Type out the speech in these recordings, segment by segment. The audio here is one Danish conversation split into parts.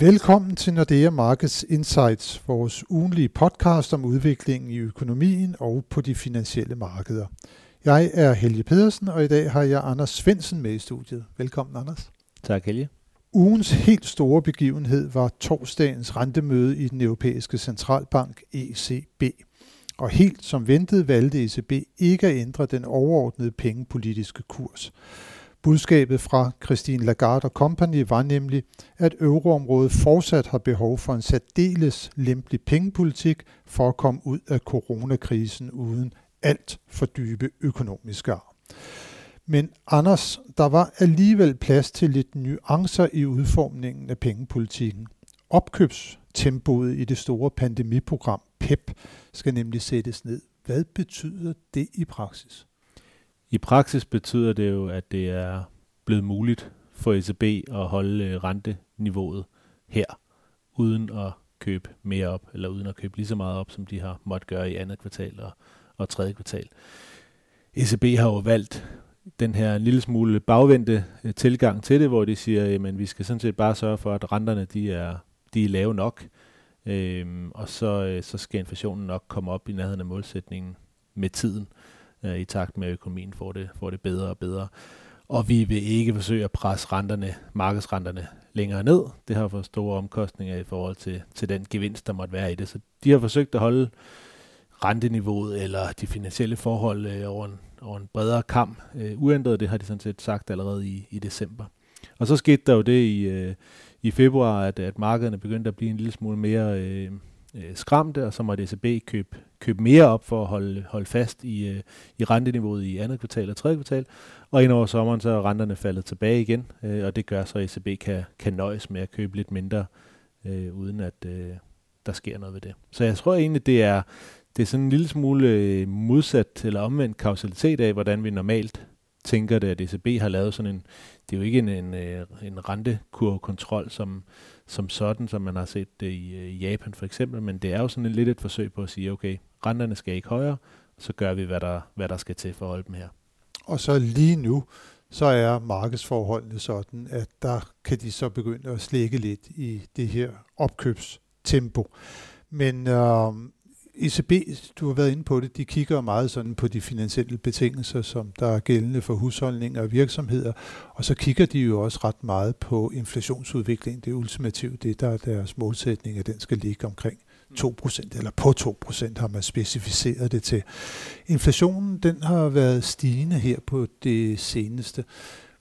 Velkommen til Nordea Markets Insights, vores ugenlige podcast om udviklingen i økonomien og på de finansielle markeder. Jeg er Helge Pedersen, og i dag har jeg Anders Svensen med i studiet. Velkommen, Anders. Tak, Helge. Ugens helt store begivenhed var torsdagens rentemøde i den europæiske centralbank ECB. Og helt som ventet valgte ECB ikke at ændre den overordnede pengepolitiske kurs. Budskabet fra Christine Lagarde og Company var nemlig, at euroområdet fortsat har behov for en særdeles lempelig pengepolitik for at komme ud af coronakrisen uden alt for dybe økonomiske ar. Men Anders, der var alligevel plads til lidt nuancer i udformningen af pengepolitikken. Opkøbstempoet i det store pandemiprogram PEP skal nemlig sættes ned. Hvad betyder det i praksis? I praksis betyder det jo, at det er blevet muligt for ECB at holde øh, renteniveauet her, uden at købe mere op, eller uden at købe lige så meget op, som de har måttet gøre i andet kvartal og, og tredje kvartal. ECB har jo valgt den her lille smule bagvendte øh, tilgang til det, hvor de siger, at vi skal sådan set bare sørge for, at renterne de er, de er lave nok, øhm, og så, øh, så skal inflationen nok komme op i nærheden af målsætningen med tiden øh, Øh, i takt med, at økonomien får det, får det bedre og bedre. Og vi vil ikke forsøge at presse renterne, markedsrenterne længere ned. Det har for store omkostninger i forhold til, til den gevinst, der måtte være i det. Så de har forsøgt at holde renteniveauet eller de finansielle forhold øh, over, en, over en bredere kamp øh, uændret. Det har de sådan set sagt allerede i, i december. Og så skete der jo det i, øh, i februar, at, at markederne begyndte at blive en lille smule mere øh, øh, skræmte, og så måtte ECB købe, købe mere op for at holde, holde fast i, øh, i renteniveauet i andet kvartal og tredje kvartal. Og ind over sommeren, så er renterne faldet tilbage igen, øh, og det gør så, at ECB kan, kan nøjes med at købe lidt mindre, øh, uden at øh, der sker noget ved det. Så jeg tror egentlig, det er, det er sådan en lille smule øh, modsat eller omvendt kausalitet af, hvordan vi normalt tænker det, at ECB har lavet sådan en, det er jo ikke en, en, øh, en rentekurvekontrol som, som sådan, som man har set det i, øh, i Japan for eksempel, men det er jo sådan en, lidt et forsøg på at sige, okay, renterne skal ikke højere, så gør vi, hvad der, hvad der skal til for at holde dem her. Og så lige nu, så er markedsforholdene sådan, at der kan de så begynde at slække lidt i det her opkøbstempo. Men øh, ECB, du har været inde på det, de kigger meget sådan på de finansielle betingelser, som der er gældende for husholdninger og virksomheder, og så kigger de jo også ret meget på inflationsudviklingen. Det er ultimativt det, der er deres målsætning, at den skal ligge omkring 2%, eller på 2% har man specificeret det til. Inflationen, den har været stigende her på det seneste.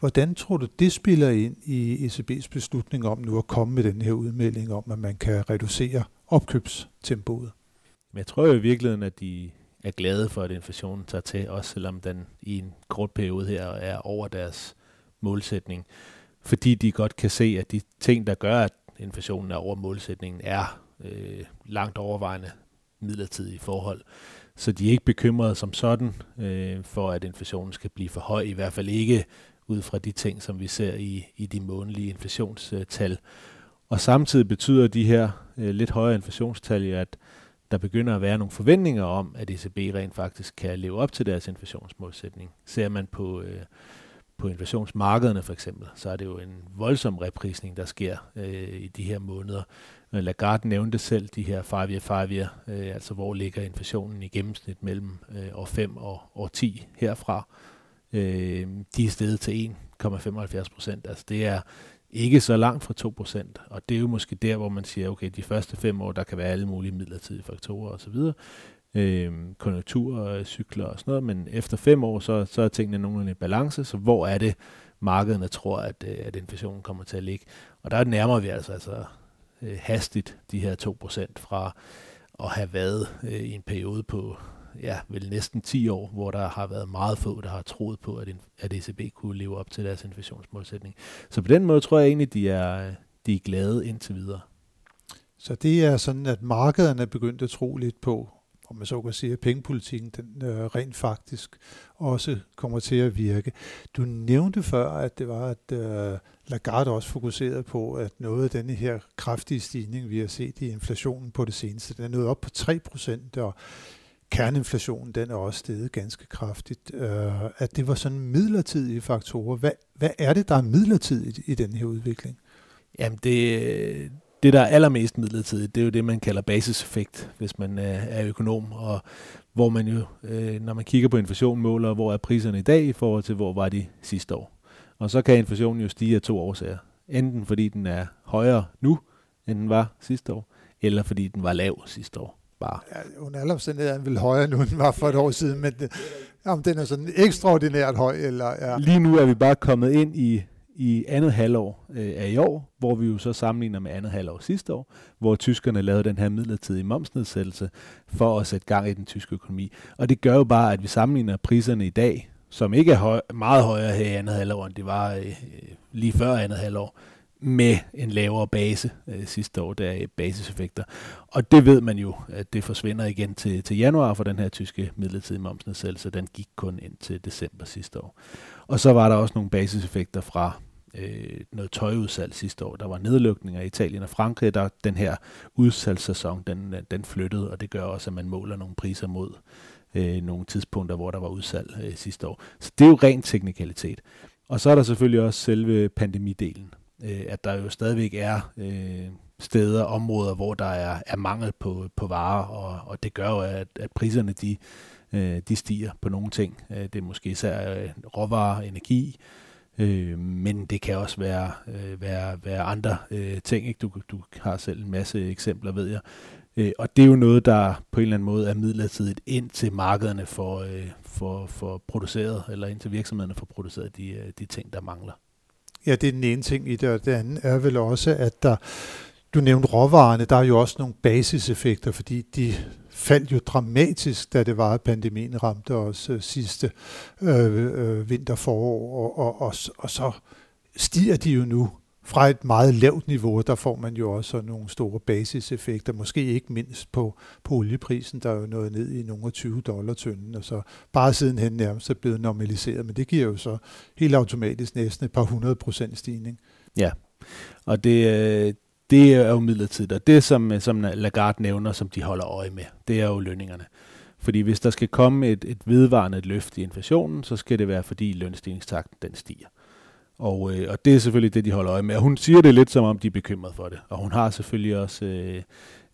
Hvordan tror du, det spiller ind i ECB's beslutning om nu at komme med den her udmelding om, at man kan reducere opkøbstempoet? Men jeg tror jo i virkeligheden, at de er glade for, at inflationen tager til, også selvom den i en kort periode her er over deres målsætning. Fordi de godt kan se, at de ting, der gør, at inflationen er over målsætningen, er øh, langt overvejende midlertidige forhold. Så de er ikke bekymrede som sådan øh, for, at inflationen skal blive for høj, i hvert fald ikke ud fra de ting, som vi ser i, i de månedlige inflationstal. Og samtidig betyder de her øh, lidt højere inflationstal, at der begynder at være nogle forventninger om, at ECB rent faktisk kan leve op til deres inflationsmålsætning. Ser man på, øh, på inflationsmarkederne for eksempel, så er det jo en voldsom reprisning, der sker øh, i de her måneder. Øh, Lagarde nævnte selv de her 5 year øh, altså hvor ligger inflationen i gennemsnit mellem øh, år 5 og år 10 herfra. Øh, de er steget til 1,75 procent. Altså det er, ikke så langt fra 2%, og det er jo måske der, hvor man siger, okay, de første fem år, der kan være alle mulige midlertidige faktorer osv., øh, konjunkturer, cykler og sådan noget, men efter fem år, så, så er tingene nogenlunde i balance, så hvor er det, markederne tror, at, øh, at inflationen kommer til at ligge. Og der nærmer vi altså, altså øh, hastigt de her 2% fra at have været øh, i en periode på ja, vel næsten 10 år, hvor der har været meget få, der har troet på, at, at ECB kunne leve op til deres inflationsmålsætning. Så på den måde tror jeg egentlig, de er, de er glade indtil videre. Så det er sådan, at markederne er begyndt at tro lidt på, om man så kan sige, at pengepolitikken den, øh, rent faktisk også kommer til at virke. Du nævnte før, at det var, at øh, Lagarde også fokuserede på, at noget af denne her kraftige stigning, vi har set i inflationen på det seneste, den er nået op på 3 procent, og kerneinflationen den er også steget ganske kraftigt, øh, at det var sådan midlertidige faktorer. Hvad, hvad er det, der er midlertidigt i den her udvikling? Jamen, det, det, der er allermest midlertidigt, det er jo det, man kalder basiseffekt, hvis man øh, er økonom, og hvor man jo, øh, når man kigger på inflation, måler, hvor er priserne i dag i forhold til, hvor var de sidste år. Og så kan inflationen jo stige af to årsager. Enten fordi den er højere nu, end den var sidste år, eller fordi den var lav sidste år. Bare. Ja, under alle omstændigheder er den vel højere nu, end var for et år siden, men det, om den er sådan ekstraordinært høj, eller... Ja. Lige nu er vi bare kommet ind i i andet halvår øh, af i år, hvor vi jo så sammenligner med andet halvår sidste år, hvor tyskerne lavede den her midlertidige momsnedsættelse for at sætte gang i den tyske økonomi. Og det gør jo bare, at vi sammenligner priserne i dag, som ikke er høj, meget højere her i andet halvår, end det var øh, lige før andet halvår, med en lavere base øh, sidste år, der er basiseffekter. Og det ved man jo, at det forsvinder igen til, til januar for den her tyske midlertidige momsnedsættelse. Den gik kun ind til december sidste år. Og så var der også nogle basiseffekter fra øh, noget tøjudsalg sidste år. Der var nedlukninger i Italien og Frankrig, der den her udsalgssæson, den, den flyttede, og det gør også, at man måler nogle priser mod øh, nogle tidspunkter, hvor der var udsalg øh, sidste år. Så det er jo ren teknikalitet. Og så er der selvfølgelig også selve pandemidelen, øh, at der jo stadigvæk er øh, steder, områder, hvor der er, er mangel på, på varer, og, og det gør jo, at, at priserne de, øh, de stiger på nogle ting. Øh, det er måske især øh, råvarer, energi, Øh, men det kan også være, øh, være, være andre øh, ting. Ikke? Du, du har selv en masse eksempler, ved jeg. Øh, og det er jo noget, der på en eller anden måde er midlertidigt ind til markederne for, øh, for, for produceret, eller ind til virksomhederne for produceret de, øh, de ting, der mangler. Ja, det er den ene ting i det, og det andet er vel også, at der, du nævnte råvarerne, der er jo også nogle basiseffekter, fordi de faldt jo dramatisk, da det var, at pandemien ramte os øh, sidste øh, øh, vinter-forår, og, og, og, og så stiger de jo nu fra et meget lavt niveau, der får man jo også nogle store basiseffekter, måske ikke mindst på, på olieprisen, der er jo nået ned i nogle 20 dollar tynden, og så bare sidenhen nærmest er blevet normaliseret, men det giver jo så helt automatisk næsten et par hundrede procent stigning. Ja, og det, øh, det er jo midlertidigt, og det som, øh, som Lagarde nævner, som de holder øje med, det er jo lønningerne. Fordi hvis der skal komme et, et vedvarende løft i inflationen, så skal det være, fordi lønstigningstakten den stiger. Og, øh, og det er selvfølgelig det, de holder øje med. Og hun siger det lidt, som om de er bekymret for det. Og hun har selvfølgelig også øh,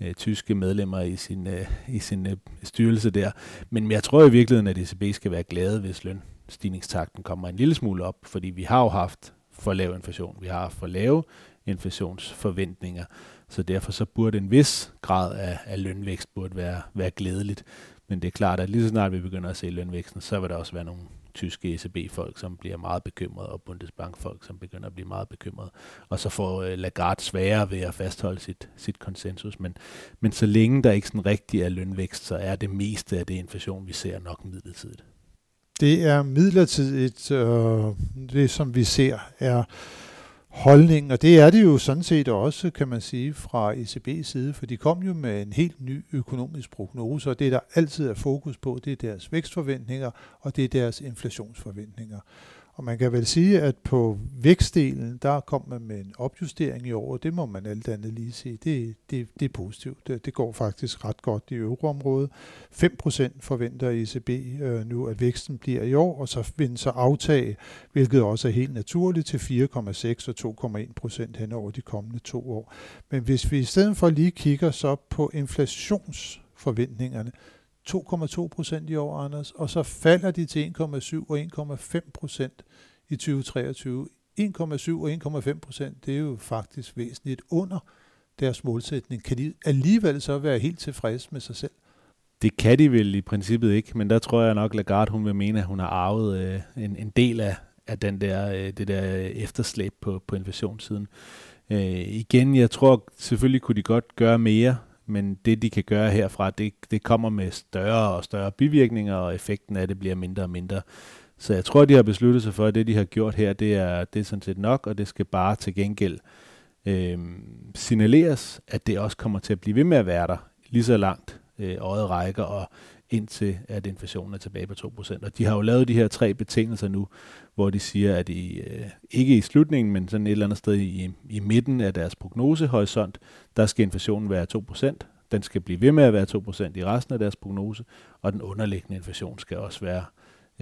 øh, tyske medlemmer i sin, øh, i sin øh, styrelse der. Men jeg tror i virkeligheden, at ECB skal være glade, hvis lønstigningstakten kommer en lille smule op. Fordi vi har jo haft for lav inflation. Vi har for lave inflationsforventninger. Så derfor så burde en vis grad af, af lønvækst burde være, være glædeligt. Men det er klart, at lige så snart vi begynder at se lønvæksten, så vil der også være nogle tyske ECB-folk, som bliver meget bekymrede, og Bundesbank-folk, som begynder at blive meget bekymrede. Og så får øh, Lagarde sværere ved at fastholde sit, sit konsensus. Men, men så længe der ikke sådan rigtig er lønvækst, så er det meste af det inflation, vi ser, nok midlertidigt. Det er midlertidigt, øh, det som vi ser er holdning, og det er det jo sådan set også, kan man sige, fra ECB's side, for de kom jo med en helt ny økonomisk prognose, og det der altid er fokus på, det er deres vækstforventninger, og det er deres inflationsforventninger. Og man kan vel sige, at på vækstdelen, der kom man med en opjustering i år, det må man alt andet lige sige. Det, det, det er positivt. Det, det går faktisk ret godt i euroområdet. 5% forventer ECB øh, nu, at væksten bliver i år, og så vil den så aftage, hvilket også er helt naturligt, til 4,6 og 2,1% hen over de kommende to år. Men hvis vi i stedet for lige kigger så på inflationsforventningerne, 2,2 procent i år, Anders, og så falder de til 1,7 og 1,5 procent i 2023. 1,7 og 1,5 procent, det er jo faktisk væsentligt under deres målsætning. Kan de alligevel så være helt tilfredse med sig selv? Det kan de vel i princippet ikke, men der tror jeg nok, Lagarde hun vil mene, at hun har arvet øh, en, en del af, af den der, øh, det der efterslæb på, på inflationssiden. Øh, igen, jeg tror selvfølgelig kunne de godt gøre mere, men det de kan gøre herfra, det, det kommer med større og større bivirkninger, og effekten af det bliver mindre og mindre. Så jeg tror, de har besluttet sig for, at det, de har gjort her, det er, det er sådan set nok, og det skal bare til gengæld øh, signaleres, at det også kommer til at blive ved med at være der lige så langt øh, øjet rækker, og indtil at inflationen er tilbage på 2%. Og de har jo lavet de her tre betingelser nu, hvor de siger, at i, øh, ikke i slutningen, men sådan et eller andet sted i, i midten af deres prognosehorisont, der skal inflationen være 2%. Den skal blive ved med at være 2% i resten af deres prognose, og den underliggende inflation skal også være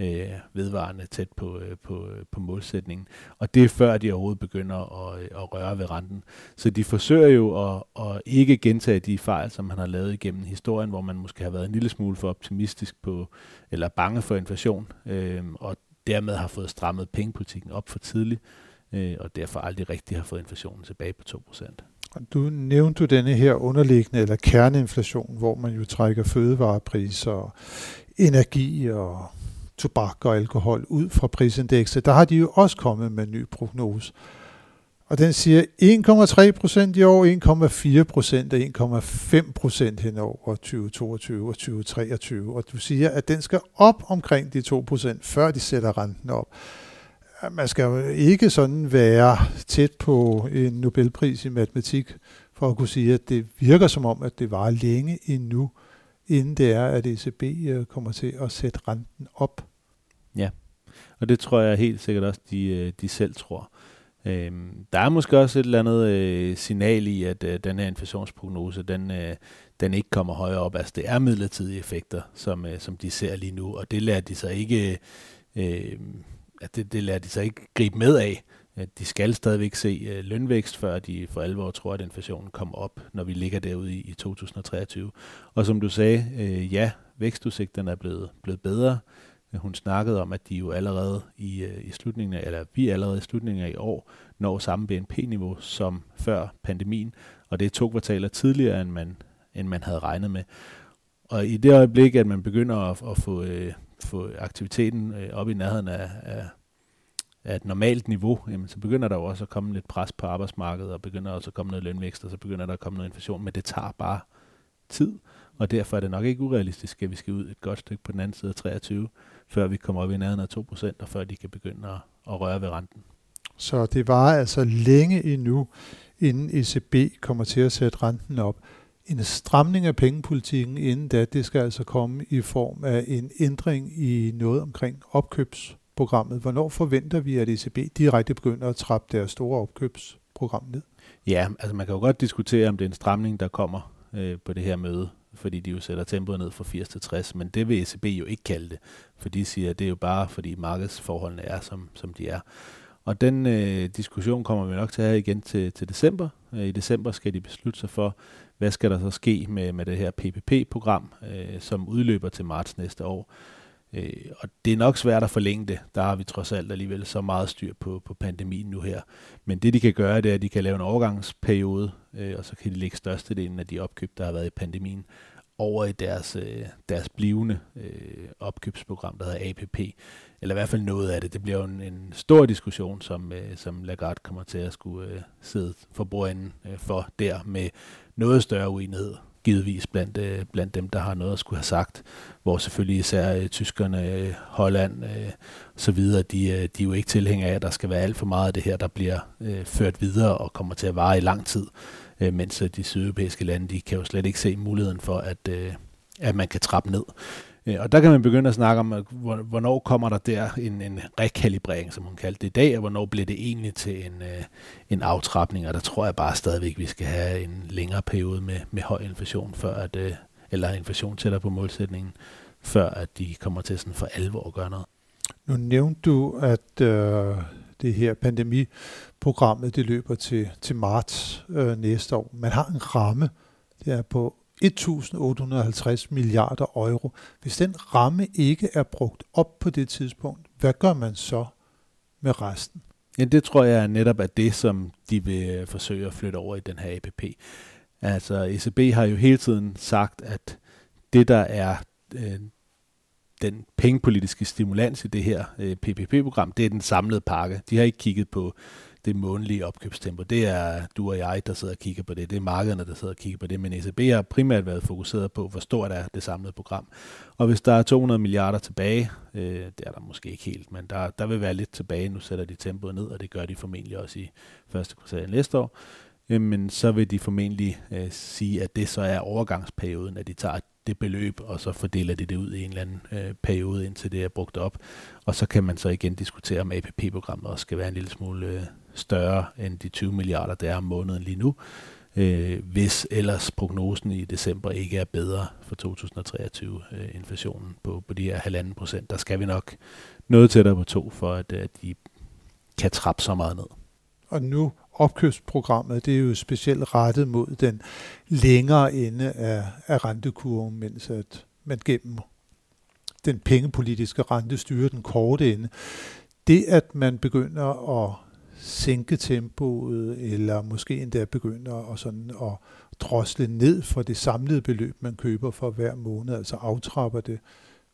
øh, vedvarende tæt på, øh, på, øh, på målsætningen. Og det er før de overhovedet begynder at, øh, at røre ved renten. Så de forsøger jo at, at ikke gentage de fejl, som man har lavet igennem historien, hvor man måske har været en lille smule for optimistisk på, eller bange for inflation, øh, og dermed har fået strammet pengepolitikken op for tidligt, øh, og derfor aldrig rigtig har fået inflationen tilbage på 2%. Du nævnte denne her underliggende eller kerneinflation, hvor man jo trækker fødevarepriser, energi og tobak og alkohol ud fra prisindekset. Der har de jo også kommet med en ny prognose. Og den siger 1,3 procent i år, 1,4 procent og 1,5 procent hen over 2022 og 2023. Og du siger, at den skal op omkring de 2 procent, før de sætter renten op. Man skal jo ikke sådan være tæt på en Nobelpris i matematik, for at kunne sige, at det virker som om, at det var længe endnu, inden det er, at ECB øh, kommer til at sætte renten op. Og det tror jeg helt sikkert også, de, øh, de selv tror. Øhm, der er måske også et eller andet øh, signal i, at øh, den her inflationsprognose, den, øh, den ikke kommer højere op. Altså det er midlertidige effekter, som, øh, som de ser lige nu, og det lærer de sig ikke, øh, at det, det lærer de sig ikke gribe med af. De skal stadigvæk se øh, lønvækst, før de for alvor tror, at inflationen kommer op, når vi ligger derude i, i 2023. Og som du sagde, øh, ja, vækstudsigterne er blevet, blevet bedre. Hun snakkede om, at de jo allerede i, øh, i slutningen af, eller vi allerede i slutningen af i år når samme BNP-niveau som før pandemien, og det er to kvartaler tidligere, end man, end man havde regnet med. Og i det øjeblik, at man begynder at, at få, øh, få aktiviteten øh, op i nærheden af, af, af et normalt niveau, jamen, så begynder der jo også at komme lidt pres på arbejdsmarkedet, og begynder også at komme noget lønvækst, og så begynder der at komme noget inflation, men det tager bare tid, og derfor er det nok ikke urealistisk, at vi skal ud et godt stykke på den anden side af 23, før vi kommer op i nærheden af 2%, og før de kan begynde at, at røre ved renten. Så det var altså længe endnu, inden ECB kommer til at sætte renten op. En stramning af pengepolitikken inden da, det skal altså komme i form af en ændring i noget omkring opkøbsprogrammet. Hvornår forventer vi, at ECB direkte begynder at trappe deres store opkøbsprogram ned? Ja, altså man kan jo godt diskutere, om det er en stramning, der kommer øh, på det her møde fordi de jo sætter tempoet ned fra 80 til 60, men det vil ECB jo ikke kalde det, for de siger, at det er jo bare, fordi markedsforholdene er, som, som de er. Og den øh, diskussion kommer vi nok til at have igen til, til december. Øh, I december skal de beslutte sig for, hvad skal der så ske med, med det her PPP-program, øh, som udløber til marts næste år. Øh, og det er nok svært at forlænge det. Der har vi trods alt alligevel så meget styr på, på pandemien nu her. Men det de kan gøre, det er, at de kan lave en overgangsperiode, øh, og så kan de lægge størstedelen af de opkøb, der har været i pandemien, over i deres, øh, deres blivende øh, opkøbsprogram, der hedder APP. Eller i hvert fald noget af det. Det bliver jo en, en stor diskussion, som, øh, som Lagarde kommer til at skulle øh, sidde for bordenden øh, for der med noget større uenighed givetvis blandt, øh, blandt dem, der har noget at skulle have sagt, hvor selvfølgelig især øh, tyskerne, øh, Holland øh, så videre, de, øh, de er jo ikke tilhængere af, at der skal være alt for meget af det her, der bliver øh, ført videre og kommer til at vare i lang tid, øh, mens øh, de sydeuropæiske lande, de kan jo slet ikke se muligheden for, at, øh, at man kan trappe ned. Øh, og der kan man begynde at snakke om, hvornår kommer der der en, en rekalibrering, som hun kaldte det i dag, og hvornår bliver det egentlig til en, øh, en aftrapning, og der tror jeg bare stadigvæk, at vi skal have en længere periode med, med høj inflation, før at, øh, eller inflation tættere på målsætningen, før at de kommer til sådan for alvor at gøre noget. Nu nævnte du, at øh, det her pandemiprogrammet, det løber til, til marts øh, næste år. Man har en ramme, det er på 1.850 milliarder euro. Hvis den ramme ikke er brugt op på det tidspunkt, hvad gør man så med resten? Ja, det tror jeg netop er det, som de vil øh, forsøge at flytte over i den her APP. Altså ECB har jo hele tiden sagt, at det der er øh, den pengepolitiske stimulans i det her øh, PPP-program, det er den samlede pakke. De har ikke kigget på det månedlige opkøbstempo. Det er du og jeg, der sidder og kigger på det. Det er markederne, der sidder og kigger på det. Men ECB har primært været fokuseret på, hvor stort er det samlede program. Og hvis der er 200 milliarder tilbage, øh, det er der måske ikke helt, men der, der vil være lidt tilbage. Nu sætter de tempoet ned, og det gør de formentlig også i første kvartal næste år. jamen men så vil de formentlig øh, sige, at det så er overgangsperioden, at de tager det beløb, og så fordeler de det ud i en eller anden øh, periode, indtil det er brugt op. Og så kan man så igen diskutere, om APP-programmet også skal være en lille smule øh, større end de 20 milliarder, der er om måneden lige nu. øh, hvis ellers prognosen i december ikke er bedre for 2023 øh, inflationen på, på de her halvanden procent. Der skal vi nok noget tættere på to, for at, at de kan trappe så meget ned. Og nu opkøbsprogrammet, det er jo specielt rettet mod den længere ende af, af rentekurven, mens at man gennem den pengepolitiske rente styrer den korte ende. Det, at man begynder at sænke tempoet, eller måske endda begynder at, sådan at drosle ned for det samlede beløb, man køber for hver måned, altså aftrapper det,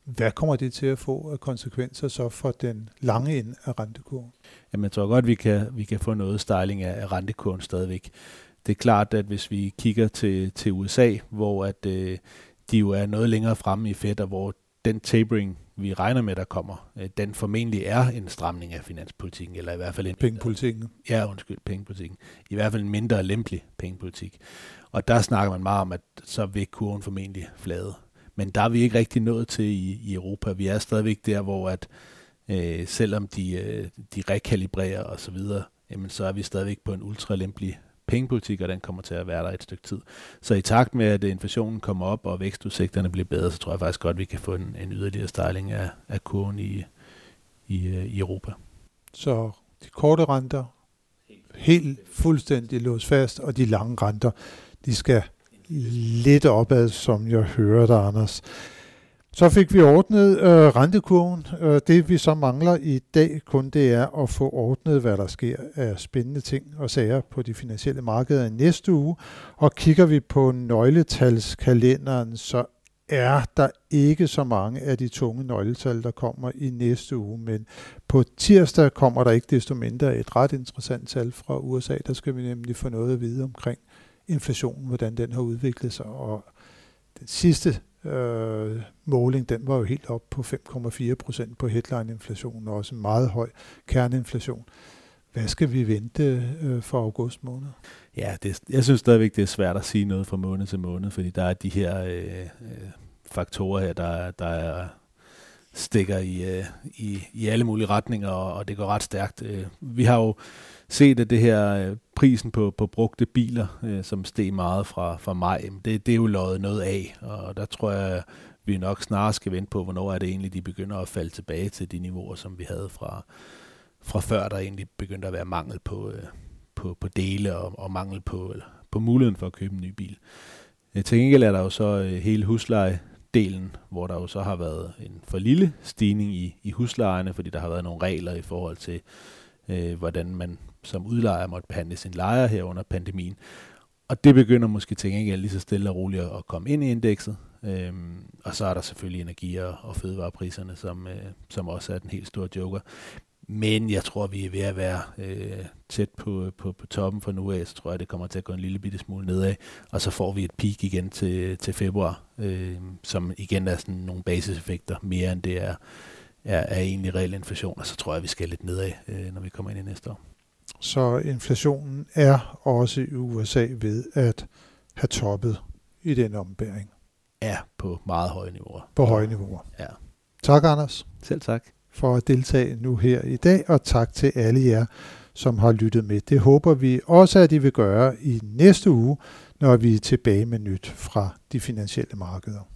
hvad kommer det til at få af konsekvenser så for den lange ende af rentekurven? Jamen, jeg tror godt, vi kan, vi kan få noget styling af rentekurven stadigvæk. Det er klart, at hvis vi kigger til, til USA, hvor at, øh, de jo er noget længere fremme i Fed, og hvor den tapering, vi regner med, der kommer, øh, den formentlig er en stramning af finanspolitikken, eller i hvert fald en... Pengepolitikken. Ja, undskyld, pengepolitikken. I hvert fald en mindre lempelig pengepolitik. Og der snakker man meget om, at så vil kurven formentlig flade. Men der er vi ikke rigtig nået til i, i Europa. Vi er stadigvæk der, hvor at øh, selvom de, øh, de rekalibrerer og så videre, jamen så er vi stadigvæk på en ultralempelig pengepolitik, og den kommer til at være der et stykke tid. Så i takt med, at inflationen kommer op, og vækstudsigterne bliver bedre, så tror jeg faktisk godt, at vi kan få en, en yderligere stejling af, af kurven i, i, øh, i Europa. Så de korte renter helt fuldstændig låst fast, og de lange renter, de skal lidt opad, som jeg hører dig, Anders. Så fik vi ordnet øh, rentekurven. Øh, det vi så mangler i dag kun, det er at få ordnet, hvad der sker af spændende ting og sager på de finansielle markeder i næste uge. Og kigger vi på nøgletalskalenderen, så er der ikke så mange af de tunge nøgletal, der kommer i næste uge, men på tirsdag kommer der ikke desto mindre et ret interessant tal fra USA. Der skal vi nemlig få noget at vide omkring inflationen, hvordan den har udviklet sig, og den sidste øh, måling, den var jo helt op på 5,4 procent på headline-inflationen, og også en meget høj kerneinflation. Hvad skal vi vente øh, for august måned? Ja, det, jeg synes stadigvæk, det er svært at sige noget fra måned til måned, fordi der er de her øh, øh, faktorer her, der, der er stikker i, øh, i, i alle mulige retninger, og, og det går ret stærkt. Øh, vi har jo set, at det her øh, prisen på, på brugte biler, øh, som steg meget fra, fra maj, det, det er jo løjet noget af, og der tror jeg, vi nok snarere skal vente på, hvornår er det egentlig, de begynder at falde tilbage til de niveauer, som vi havde fra, fra før, der egentlig begyndte at være mangel på, øh, på, på dele og, og mangel på, eller, på muligheden for at købe en ny bil. Øh, til gengæld er der jo så øh, hele delen, hvor der jo så har været en for lille stigning i, i huslejerne, fordi der har været nogle regler i forhold til, øh, hvordan man som udlejer måtte behandle sin lejer her under pandemien. Og det begynder måske til gengæld lige så stille og roligt at komme ind i indekset. Øhm, og så er der selvfølgelig energi- og, og fødevarepriserne, som, øh, som også er den helt store joker. Men jeg tror, vi er ved at være øh, tæt på, på, på toppen for nu af, så tror jeg, det kommer til at gå en lille bitte smule nedad. Og så får vi et peak igen til, til februar, øh, som igen er sådan nogle basiseffekter, mere end det er, er, er egentlig reel inflation. Og så tror jeg, vi skal lidt nedad, øh, når vi kommer ind i næste år. Så inflationen er også i USA ved at have toppet i den ombæring. Ja, på meget høje niveauer. På høje niveauer. Ja. Tak, Anders. Selv tak. For at deltage nu her i dag, og tak til alle jer, som har lyttet med. Det håber vi også, at I vil gøre i næste uge, når vi er tilbage med nyt fra de finansielle markeder.